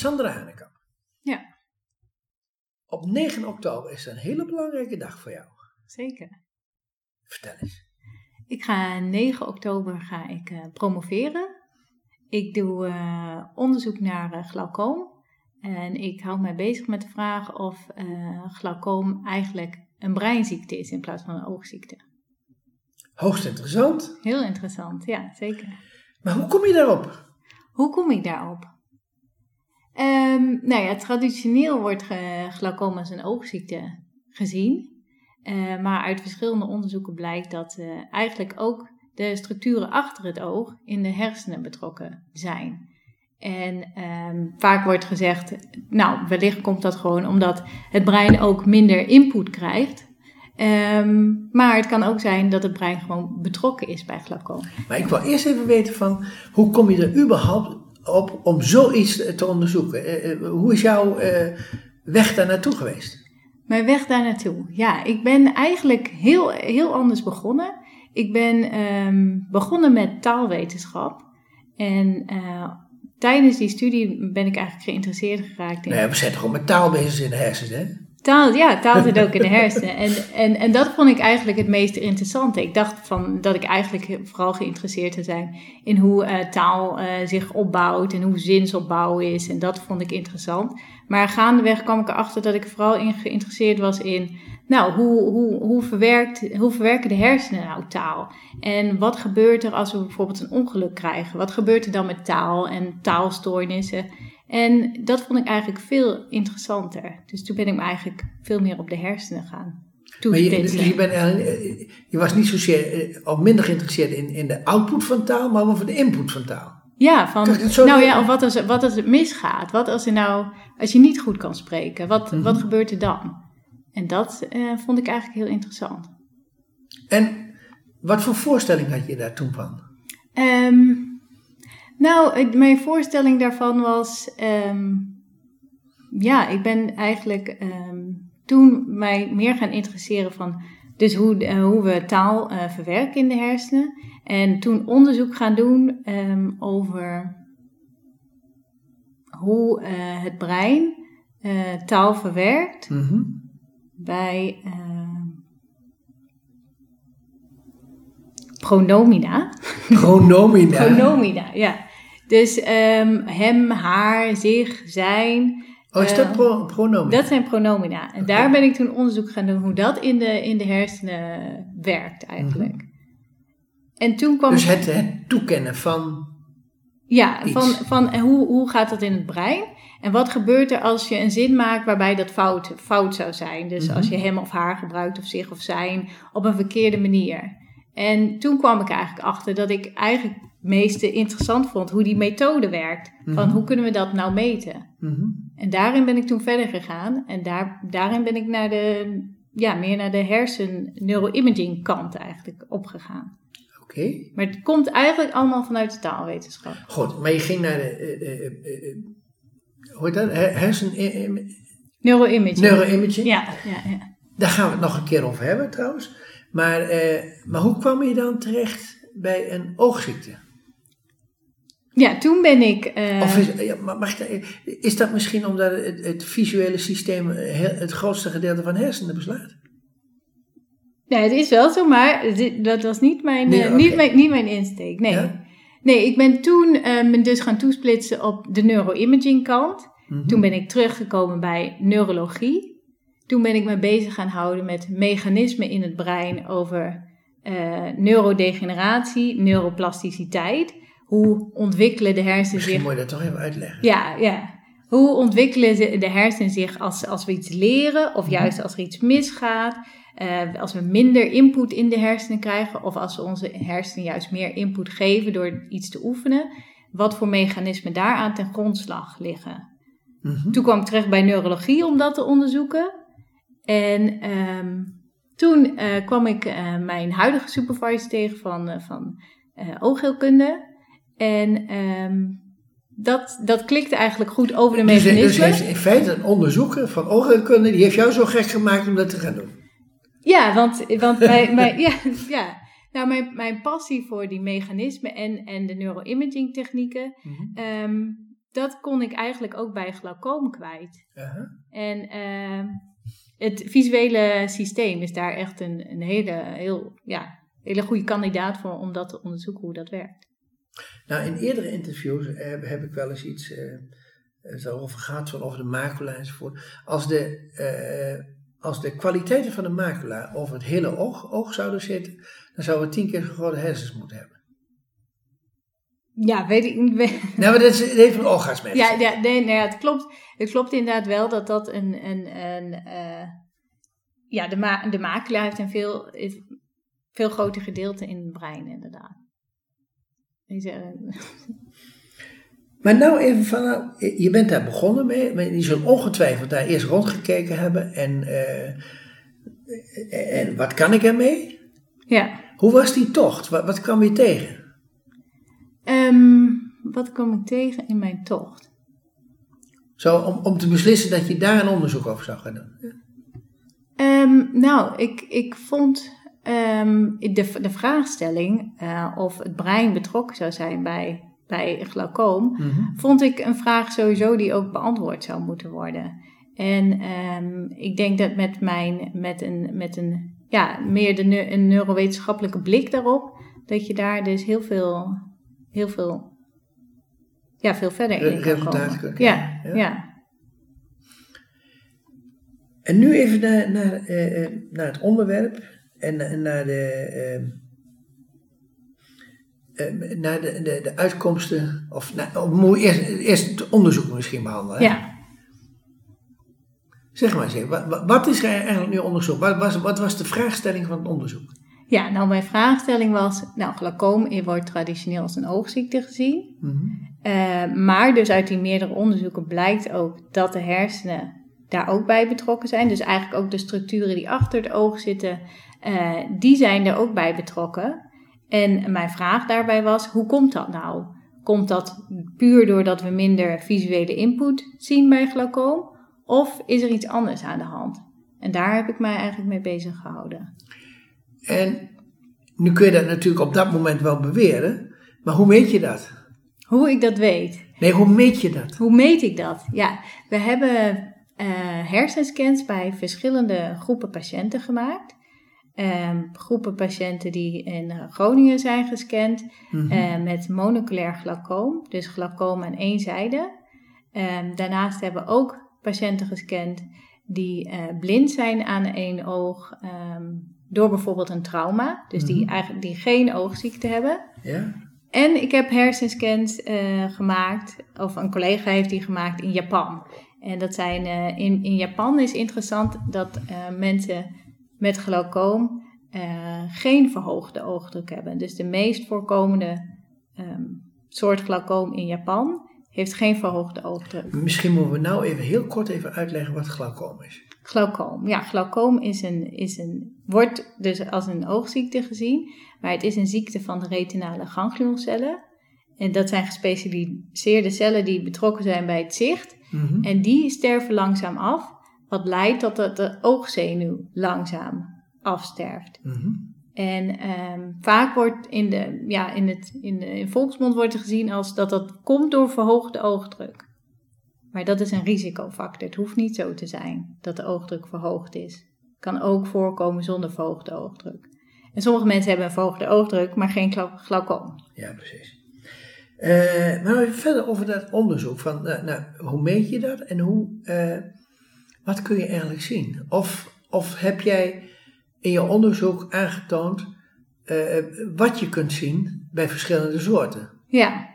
Sandra Hanekamp. Ja. Op 9 oktober is een hele belangrijke dag voor jou. Zeker. Vertel eens. Ik ga 9 oktober ga ik uh, promoveren. Ik doe uh, onderzoek naar uh, glaucoom. En ik hou mij bezig met de vraag of glaucoom eigenlijk een breinziekte is in plaats van een oogziekte. Hoogst interessant. Heel interessant, ja, zeker. Maar hoe kom je daarop? Hoe kom ik daarop? Um, nou ja, traditioneel wordt glaucoom als een oogziekte gezien. Uh, maar uit verschillende onderzoeken blijkt dat uh, eigenlijk ook de structuren achter het oog in de hersenen betrokken zijn. En um, vaak wordt gezegd, nou, wellicht komt dat gewoon omdat het brein ook minder input krijgt. Um, maar het kan ook zijn dat het brein gewoon betrokken is bij glaucoom. Maar ik wil eerst even weten van, hoe kom je er überhaupt op om zoiets te onderzoeken? Uh, hoe is jouw weg daar naartoe geweest? Mijn weg daar naartoe. Ja, ik ben eigenlijk heel, heel anders begonnen. Ik ben um, begonnen met taalwetenschap. En tijdens die studie ben ik eigenlijk geïnteresseerd geraakt in. Nou ja, we zijn toch met taal bezig in de hersenen, hè? Taal, ja, taal zit ook in de hersenen. En, en, en dat vond ik eigenlijk het meest interessante. Ik dacht van, dat ik eigenlijk vooral geïnteresseerd zou zijn in hoe uh, taal uh, zich opbouwt en hoe zinsopbouw is. En dat vond ik interessant. Maar gaandeweg kwam ik erachter dat ik vooral in geïnteresseerd was in, nou, hoe, hoe, hoe, verwerkt, hoe verwerken de hersenen nou taal? En wat gebeurt er als we bijvoorbeeld een ongeluk krijgen? Wat gebeurt er dan met taal en taalstoornissen? En dat vond ik eigenlijk veel interessanter. Dus toen ben ik me eigenlijk veel meer op de hersenen gaan maar je, dus je, bent, je was niet zozeer, of minder geïnteresseerd in, in de output van taal, maar over de input van taal. Ja, van, nou ja, of wat als, wat als het misgaat? Wat als je nou, als je niet goed kan spreken, wat, wat mhm. gebeurt er dan? En dat uh, vond ik eigenlijk heel interessant. En wat voor voorstelling had je daar toen van? Um, nou, mijn voorstelling daarvan was, um, ja, ik ben eigenlijk um, toen mij meer gaan interesseren van, dus hoe, uh, hoe we taal uh, verwerken in de hersenen. En toen onderzoek gaan doen um, over hoe uh, het brein taal verwerkt mm -hmm. bij pronomina. Pronomina? pronomina, ja. Dus um, hem, haar, zich, zijn. Oh, is dat uh, pro pronomina? Dat zijn pronomina. En okay. daar ben ik toen onderzoek gaan doen hoe dat in de, in de hersenen werkt eigenlijk. Mm -hmm. En toen kwam dus het, het toekennen van. Ja, iets. van, van hoe, hoe gaat dat in het brein? En wat gebeurt er als je een zin maakt waarbij dat fout, fout zou zijn? Dus mm -hmm. als je hem of haar gebruikt of zich of zijn op een verkeerde manier. En toen kwam ik eigenlijk achter dat ik eigenlijk meeste interessant vond hoe die methode werkt. Van mm -hmm. hoe kunnen we dat nou meten? Mm -hmm. En daarin ben ik toen verder gegaan. En daar, daarin ben ik naar de, ja, meer naar de hersen-neuroimaging kant eigenlijk opgegaan. Oké. Okay. Maar het komt eigenlijk allemaal vanuit de taalwetenschap. Goed, maar je ging naar de, uh, uh, uh, hoe heet dat, hersen... Neuroimaging. Neuroimaging. Ja, ja, ja. Daar gaan we het nog een keer over hebben trouwens. Maar, eh, maar hoe kwam je dan terecht bij een oogziekte? Ja, toen ben ik. Uh... Of is, ja, mag ik, is dat misschien omdat het, het visuele systeem het grootste gedeelte van hersenen beslaat? Ja, het is wel zo, maar dat was niet mijn, nee, okay. niet, mijn, niet mijn insteek. Nee. Ja? Nee, ik ben toen uh, dus gaan toesplitsen op de neuroimaging kant. Mm -hmm. Toen ben ik teruggekomen bij neurologie. Toen ben ik me bezig gaan houden met mechanismen in het brein over neurodegeneratie, neuroplasticiteit. Hoe ontwikkelen de hersenen Misschien zich... moet je dat toch even uitleggen. Ja, ja. Hoe ontwikkelen de hersenen zich als, als we iets leren of juist als er iets misgaat? Uh, als we minder input in de hersenen krijgen of als we onze hersenen juist meer input geven door iets te oefenen. Wat voor mechanismen daaraan ten grondslag liggen. Mm -hmm. Toen kwam ik terecht bij neurologie om dat te onderzoeken. En um, toen uh, kwam ik uh, mijn huidige supervisor tegen van, van oogheelkunde. En um, dat, dat klikte eigenlijk goed over de dus, mechanismen. Dus in feite een onderzoeker van oogheelkunde, die heeft jou zo gek gemaakt om dat te gaan doen? Ja, want, want mijn, mijn, ja, ja. Nou, mijn, mijn passie voor die mechanismen en, en de neuroimaging technieken... Mm -hmm. um, dat kon ik eigenlijk ook bij glaucoom kwijt. En ehm, het visuele systeem is daar echt een, een hele, heel, ja, hele goede kandidaat voor om dat te onderzoeken hoe dat werkt. Nou, in eerdere interviews heb, heb ik wel eens iets eh het over gehad, van over de macula enzovoort. Als de, eh, als de kwaliteiten van de macula over het hele oog, oog zouden zitten, dan zouden we tien keer zo grote hersens moeten hebben. Ja, weet ik niet. Nou, maar dat is even een oogarts Ja, ja, nee, nee, het, klopt, het klopt inderdaad wel dat dat een. een, een eh, ja, de, ma de macula heeft een veel, veel groter gedeelte in het brein, inderdaad. Maar nou even van, nou, je bent daar begonnen mee, maar je zult ongetwijfeld daar eerst rondgekeken hebben en, uh, en wat kan ik ermee? Ja. Hoe was die tocht? Wat, wat kwam je tegen? Um, wat kwam ik tegen in mijn tocht? Zo, om, om te beslissen dat je daar een onderzoek over zou gaan doen. Um, nou, ik, ik vond um, de, de vraagstelling uh, of het brein betrokken zou zijn bij bij glaucoom, mm vond ik een vraag sowieso die ook beantwoord zou moeten worden. En um, ik denk dat met mijn, met een, met een ja, meer de, een neurowetenschappelijke blik daarop, dat je daar dus heel veel, heel veel, ja, veel verder in kan komen. Ja, ja, ja. En nu even naar, naar, uh, naar het onderwerp en, en naar de, uh, uh, naar de, de, de, uitkomsten, of nou, eerst, eerst het onderzoek misschien behandelen. Ja. Zeg maar eens wat, wat is er eigenlijk nu onderzoek? Wat was, wat was de vraagstelling van het onderzoek? Ja, nou mijn vraagstelling was, nou glaucoom wordt traditioneel als een oogziekte gezien. Mm -hmm. uh, maar dus uit die meerdere onderzoeken blijkt ook dat de hersenen daar ook bij betrokken zijn. Dus eigenlijk ook de structuren die achter het oog zitten, uh, die zijn er ook bij betrokken. En mijn vraag daarbij was: hoe komt dat nou? Komt dat puur doordat we minder visuele input zien bij glaucoom? Of is er iets anders aan de hand? En daar heb ik mij eigenlijk mee bezig gehouden. En nu kun je dat natuurlijk op dat moment wel beweren, maar hoe meet je dat? Hoe ik dat weet? Nee, hoe meet je dat? Hoe meet ik dat? Ja, we hebben uh, hersenscans bij verschillende groepen patiënten gemaakt. Um, groepen patiënten die in eh, Groningen zijn gescand mm -hmm. met monoculair glaucoom, dus glaucoom aan één zijde. Um, daarnaast hebben we ook patiënten gescand die uh, blind zijn aan één oog um, door bijvoorbeeld een trauma, dus die, mhm. eigenlijk, die geen oogziekte hebben. Ja. En ik heb hersenscans uh, gemaakt, of een collega heeft die gemaakt in Japan. En dat zijn, in, in Japan is interessant dat mensen met glaucoom uh, geen verhoogde oogdruk hebben. Dus de meest voorkomende um, soort glaucoom in Japan heeft geen verhoogde oogdruk. Misschien moeten we nou even heel kort even uitleggen wat glaucoom is. Glaucoom, ja, glaucoom is een, is een, wordt dus als een oogziekte gezien, maar het is een ziekte van de retinale ganglioncellen. En dat zijn gespecialiseerde cellen die betrokken zijn bij het zicht. Mm -hmm. En die sterven langzaam af wat leidt tot dat de oogzenuw langzaam afsterft. Mm -hmm. En um, vaak wordt in de, ja, in, het, in de in volksmond wordt er gezien als dat dat komt door verhoogde oogdruk. Maar dat is een risicofactor. Het hoeft niet zo te zijn dat de oogdruk verhoogd is. kan ook voorkomen zonder verhoogde oogdruk. En sommige mensen hebben een verhoogde oogdruk, maar geen glaucoom. Ja, precies. Uh, maar even verder over dat onderzoek. Van, nou, nou, hoe meet je dat en hoe, uh, wat kun je eigenlijk zien? Of, of heb jij in je onderzoek aangetoond uh, wat je kunt zien bij verschillende soorten? Ja.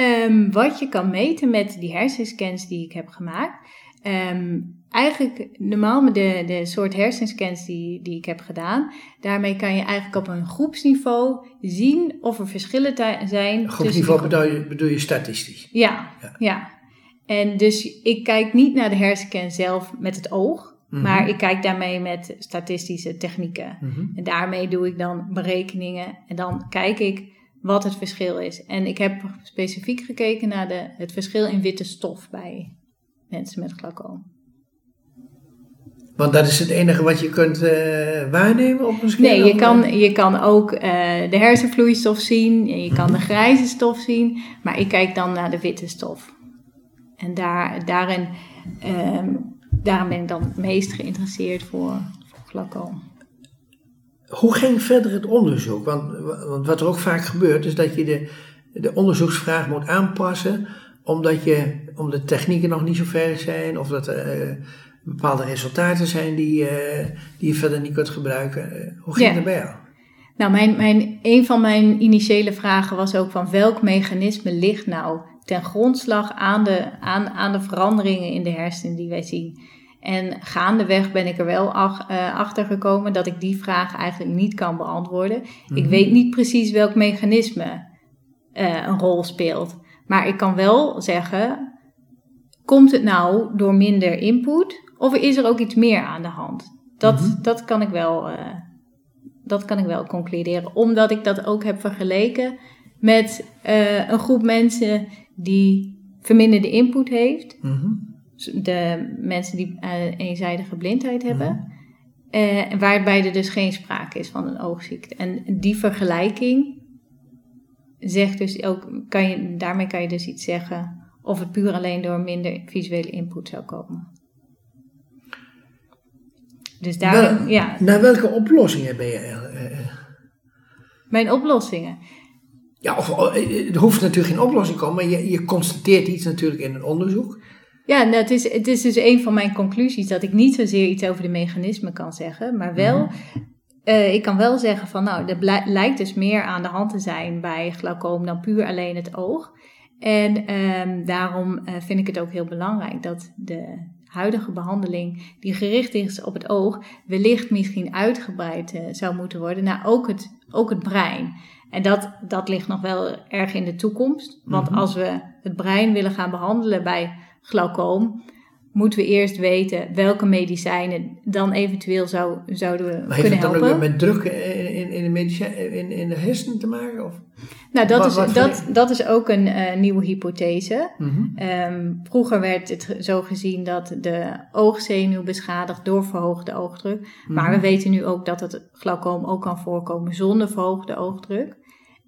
Um, wat je kan meten met die hersenscans die ik heb gemaakt. Um, eigenlijk normaal met de, de soort hersenscans die, die ik heb gedaan, daarmee kan je eigenlijk op een groepsniveau zien of er verschillen zijn. Groepsniveau bedoel je, bedoel je statistisch? Ja, ja, ja. En dus ik kijk niet naar de hersenscan zelf met het oog, mm-hmm. maar ik kijk daarmee met statistische technieken. Mm-hmm. En daarmee doe ik dan berekeningen en dan kijk ik wat het verschil is. En ik heb specifiek gekeken naar de, het verschil in witte stof bij mensen met glaucoom. Want dat is het enige wat je kunt uh, waarnemen op een? Nee, je kan, je kan ook uh, de hersenvloeistof zien, en je kan de grijze stof zien, maar ik kijk dan naar de witte stof. En daar, daarin, um, daarin ben ik dan het meest geïnteresseerd voor, voor glaucoom. Hoe ging verder het onderzoek? Want, want, wat er ook vaak gebeurt, is dat je de, de onderzoeksvraag moet aanpassen, omdat, je, omdat de technieken nog niet zo ver zijn, of dat er uh, bepaalde resultaten zijn die, uh, die je verder niet kunt gebruiken. hoe ging ja. het bij jou? Nou, mijn, mijn, een van mijn initiële vragen was ook van welk mechanisme ligt nou ten grondslag aan de, aan, aan de veranderingen in de hersenen die wij zien. En gaandeweg ben ik er wel ach, uh, achter gekomen dat ik die vraag eigenlijk niet kan beantwoorden. Ik Mhm. weet niet precies welk mechanisme uh, een rol speelt. Maar ik kan wel zeggen, komt het nou door minder input of is er ook iets meer aan de hand? Dat, Mhm. dat, kan, ik wel, uh, dat kan ik wel concluderen, omdat ik dat ook heb vergeleken met uh, een groep mensen die verminderde input heeft. Mhm. De mensen die uh, eenzijdige blindheid hebben. Mhm. Uh, waarbij er dus geen sprake is van een oogziekte. En die vergelijking zegt dus ook, kan je, daarmee kan je dus iets zeggen of het puur alleen door minder visuele input zou komen. Dus daar, Wel, ja. Naar welke oplossingen ben je? Uh, Mijn oplossingen. Ja, of, uh, er hoeft natuurlijk geen oplossing te komen, maar je, je constateert iets natuurlijk in een onderzoek. Ja, nou, het, is, het is dus een van mijn conclusies dat ik niet zozeer iets over de mechanismen kan zeggen, maar wel, mm -hmm. uh, ik kan wel zeggen van nou, er lijkt dus meer aan de hand te zijn bij glaucoom dan puur alleen het oog. En um, daarom uh, vind ik het ook heel belangrijk dat de huidige behandeling die gericht is op het oog wellicht misschien uitgebreid uh, zou moeten worden naar ook het, ook het brein. En dat, dat ligt nog wel erg in de toekomst. Want mm -hmm. als we het brein willen gaan behandelen bij glaucoom, moeten we eerst weten welke medicijnen dan eventueel zou, zouden we maar kunnen heeft het dan ook met druk in, in, de in, in de hersenen te maken? Of? Nou, dat, wat, is, wat dat, dat is ook een uh, nieuwe hypothese. Mhm. Mm -hmm. um, vroeger werd het zo gezien dat de oogzenuw beschadigt door verhoogde oogdruk. Mm -hmm. Maar we weten nu ook dat het glaucoom ook kan voorkomen zonder verhoogde oogdruk.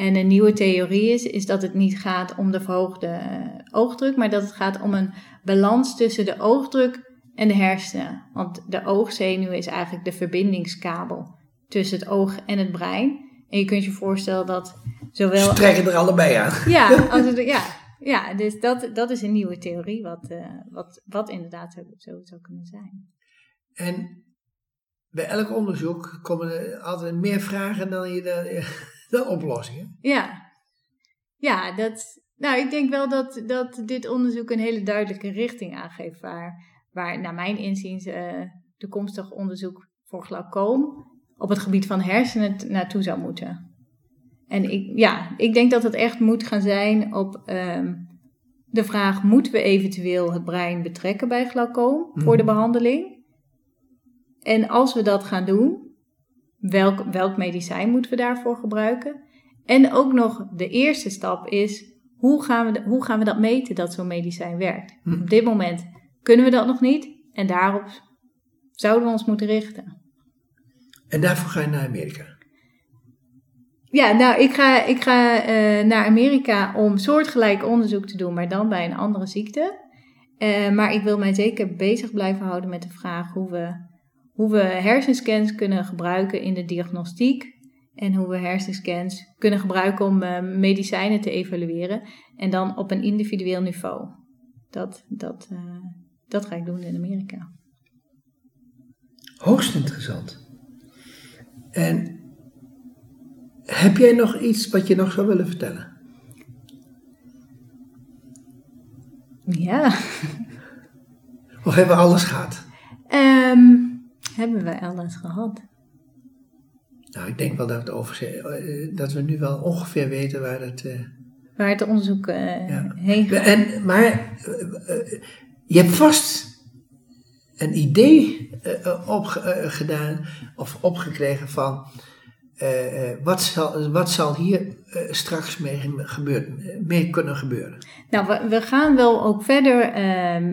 En een nieuwe theorie is, is dat het niet gaat om de verhoogde uh, oogdruk, maar dat het gaat om een balans tussen de oogdruk en de hersenen. Want de oogzenuw is eigenlijk de verbindingskabel tussen het oog en het brein. En je kunt je voorstellen dat zowel... Ze trekken er allebei aan. Ja, als het, ja, ja dus dat, dat is een nieuwe theorie wat, uh, wat, wat inderdaad zo, zo zou kunnen zijn. En bij elk onderzoek komen er altijd meer vragen dan je... De, de oplossingen. Ja, ja dat, nou, ik denk wel dat, dat dit onderzoek een hele duidelijke richting aangeeft waar, waar naar mijn inziens uh, toekomstig onderzoek voor glaucoom op het gebied van hersenen naartoe zou moeten. En ik, ja, ik denk dat het echt moet gaan zijn op um, de vraag: moeten we eventueel het brein betrekken bij glaucoom voor de behandeling? En als we dat gaan doen, Welk, welk medicijn moeten we daarvoor gebruiken? En ook nog de eerste stap is, hoe gaan we, de, hoe gaan we dat meten dat zo'n medicijn werkt? Hm. Op dit moment kunnen we dat nog niet en daarop zouden we ons moeten richten. En daarvoor ga je naar Amerika? Ja, nou, ik ga, ik ga uh, naar Amerika om soortgelijk onderzoek te doen, maar dan bij een andere ziekte. Uh, maar ik wil mij zeker bezig blijven houden met de vraag hoe we hoe we hersenscans kunnen gebruiken in de diagnostiek en hoe we hersenscans kunnen gebruiken om uh, medicijnen te evalueren en dan op een individueel niveau. Dat, dat, uh, dat ga ik doen in Amerika. Hoogst interessant. En heb jij nog iets wat je nog zou willen vertellen? Ja. Of hebben we alles gehad? Hebben we alles gehad? Nou, ik denk wel dat, het over, dat we nu wel ongeveer weten waar het... Uh, waar het onderzoek uh, ja. heen gaat. En, maar uh, je hebt vast een idee opgedaan of opgekregen van... wat, zal, wat zal hier straks mee, gebeuren, mee kunnen gebeuren? Nou, we, we gaan wel ook verder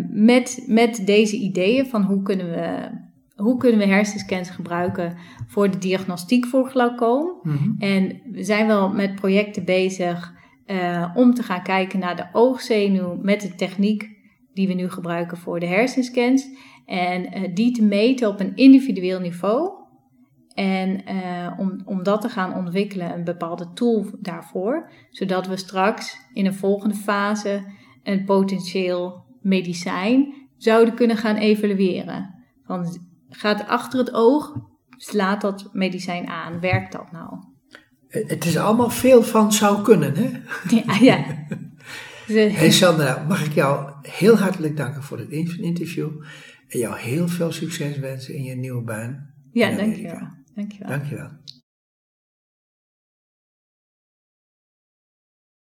met, met deze ideeën van hoe kunnen we hoe kunnen we hersenscans gebruiken voor de diagnostiek voor glaucoom. Mhm. En we zijn wel met projecten bezig eh, om te gaan kijken naar de oogzenuw met de techniek die we nu gebruiken voor de hersenscans. En eh, die te meten op een individueel niveau. En eh, om, om dat te gaan ontwikkelen, een bepaalde tool daarvoor. Zodat we straks in een volgende fase een potentieel medicijn zouden kunnen gaan evalueren. Want gaat achter het oog, slaat dat medicijn aan? Werkt dat nou? Eh, Het is allemaal veel van zou kunnen, hè? Ja, ja. Dus, Hey Sandra, mag ik jou heel hartelijk danken voor het in- interview. En jou heel veel succes wensen in je nieuwe baan. ja, dankjewel. Dankjewel. Dankjewel.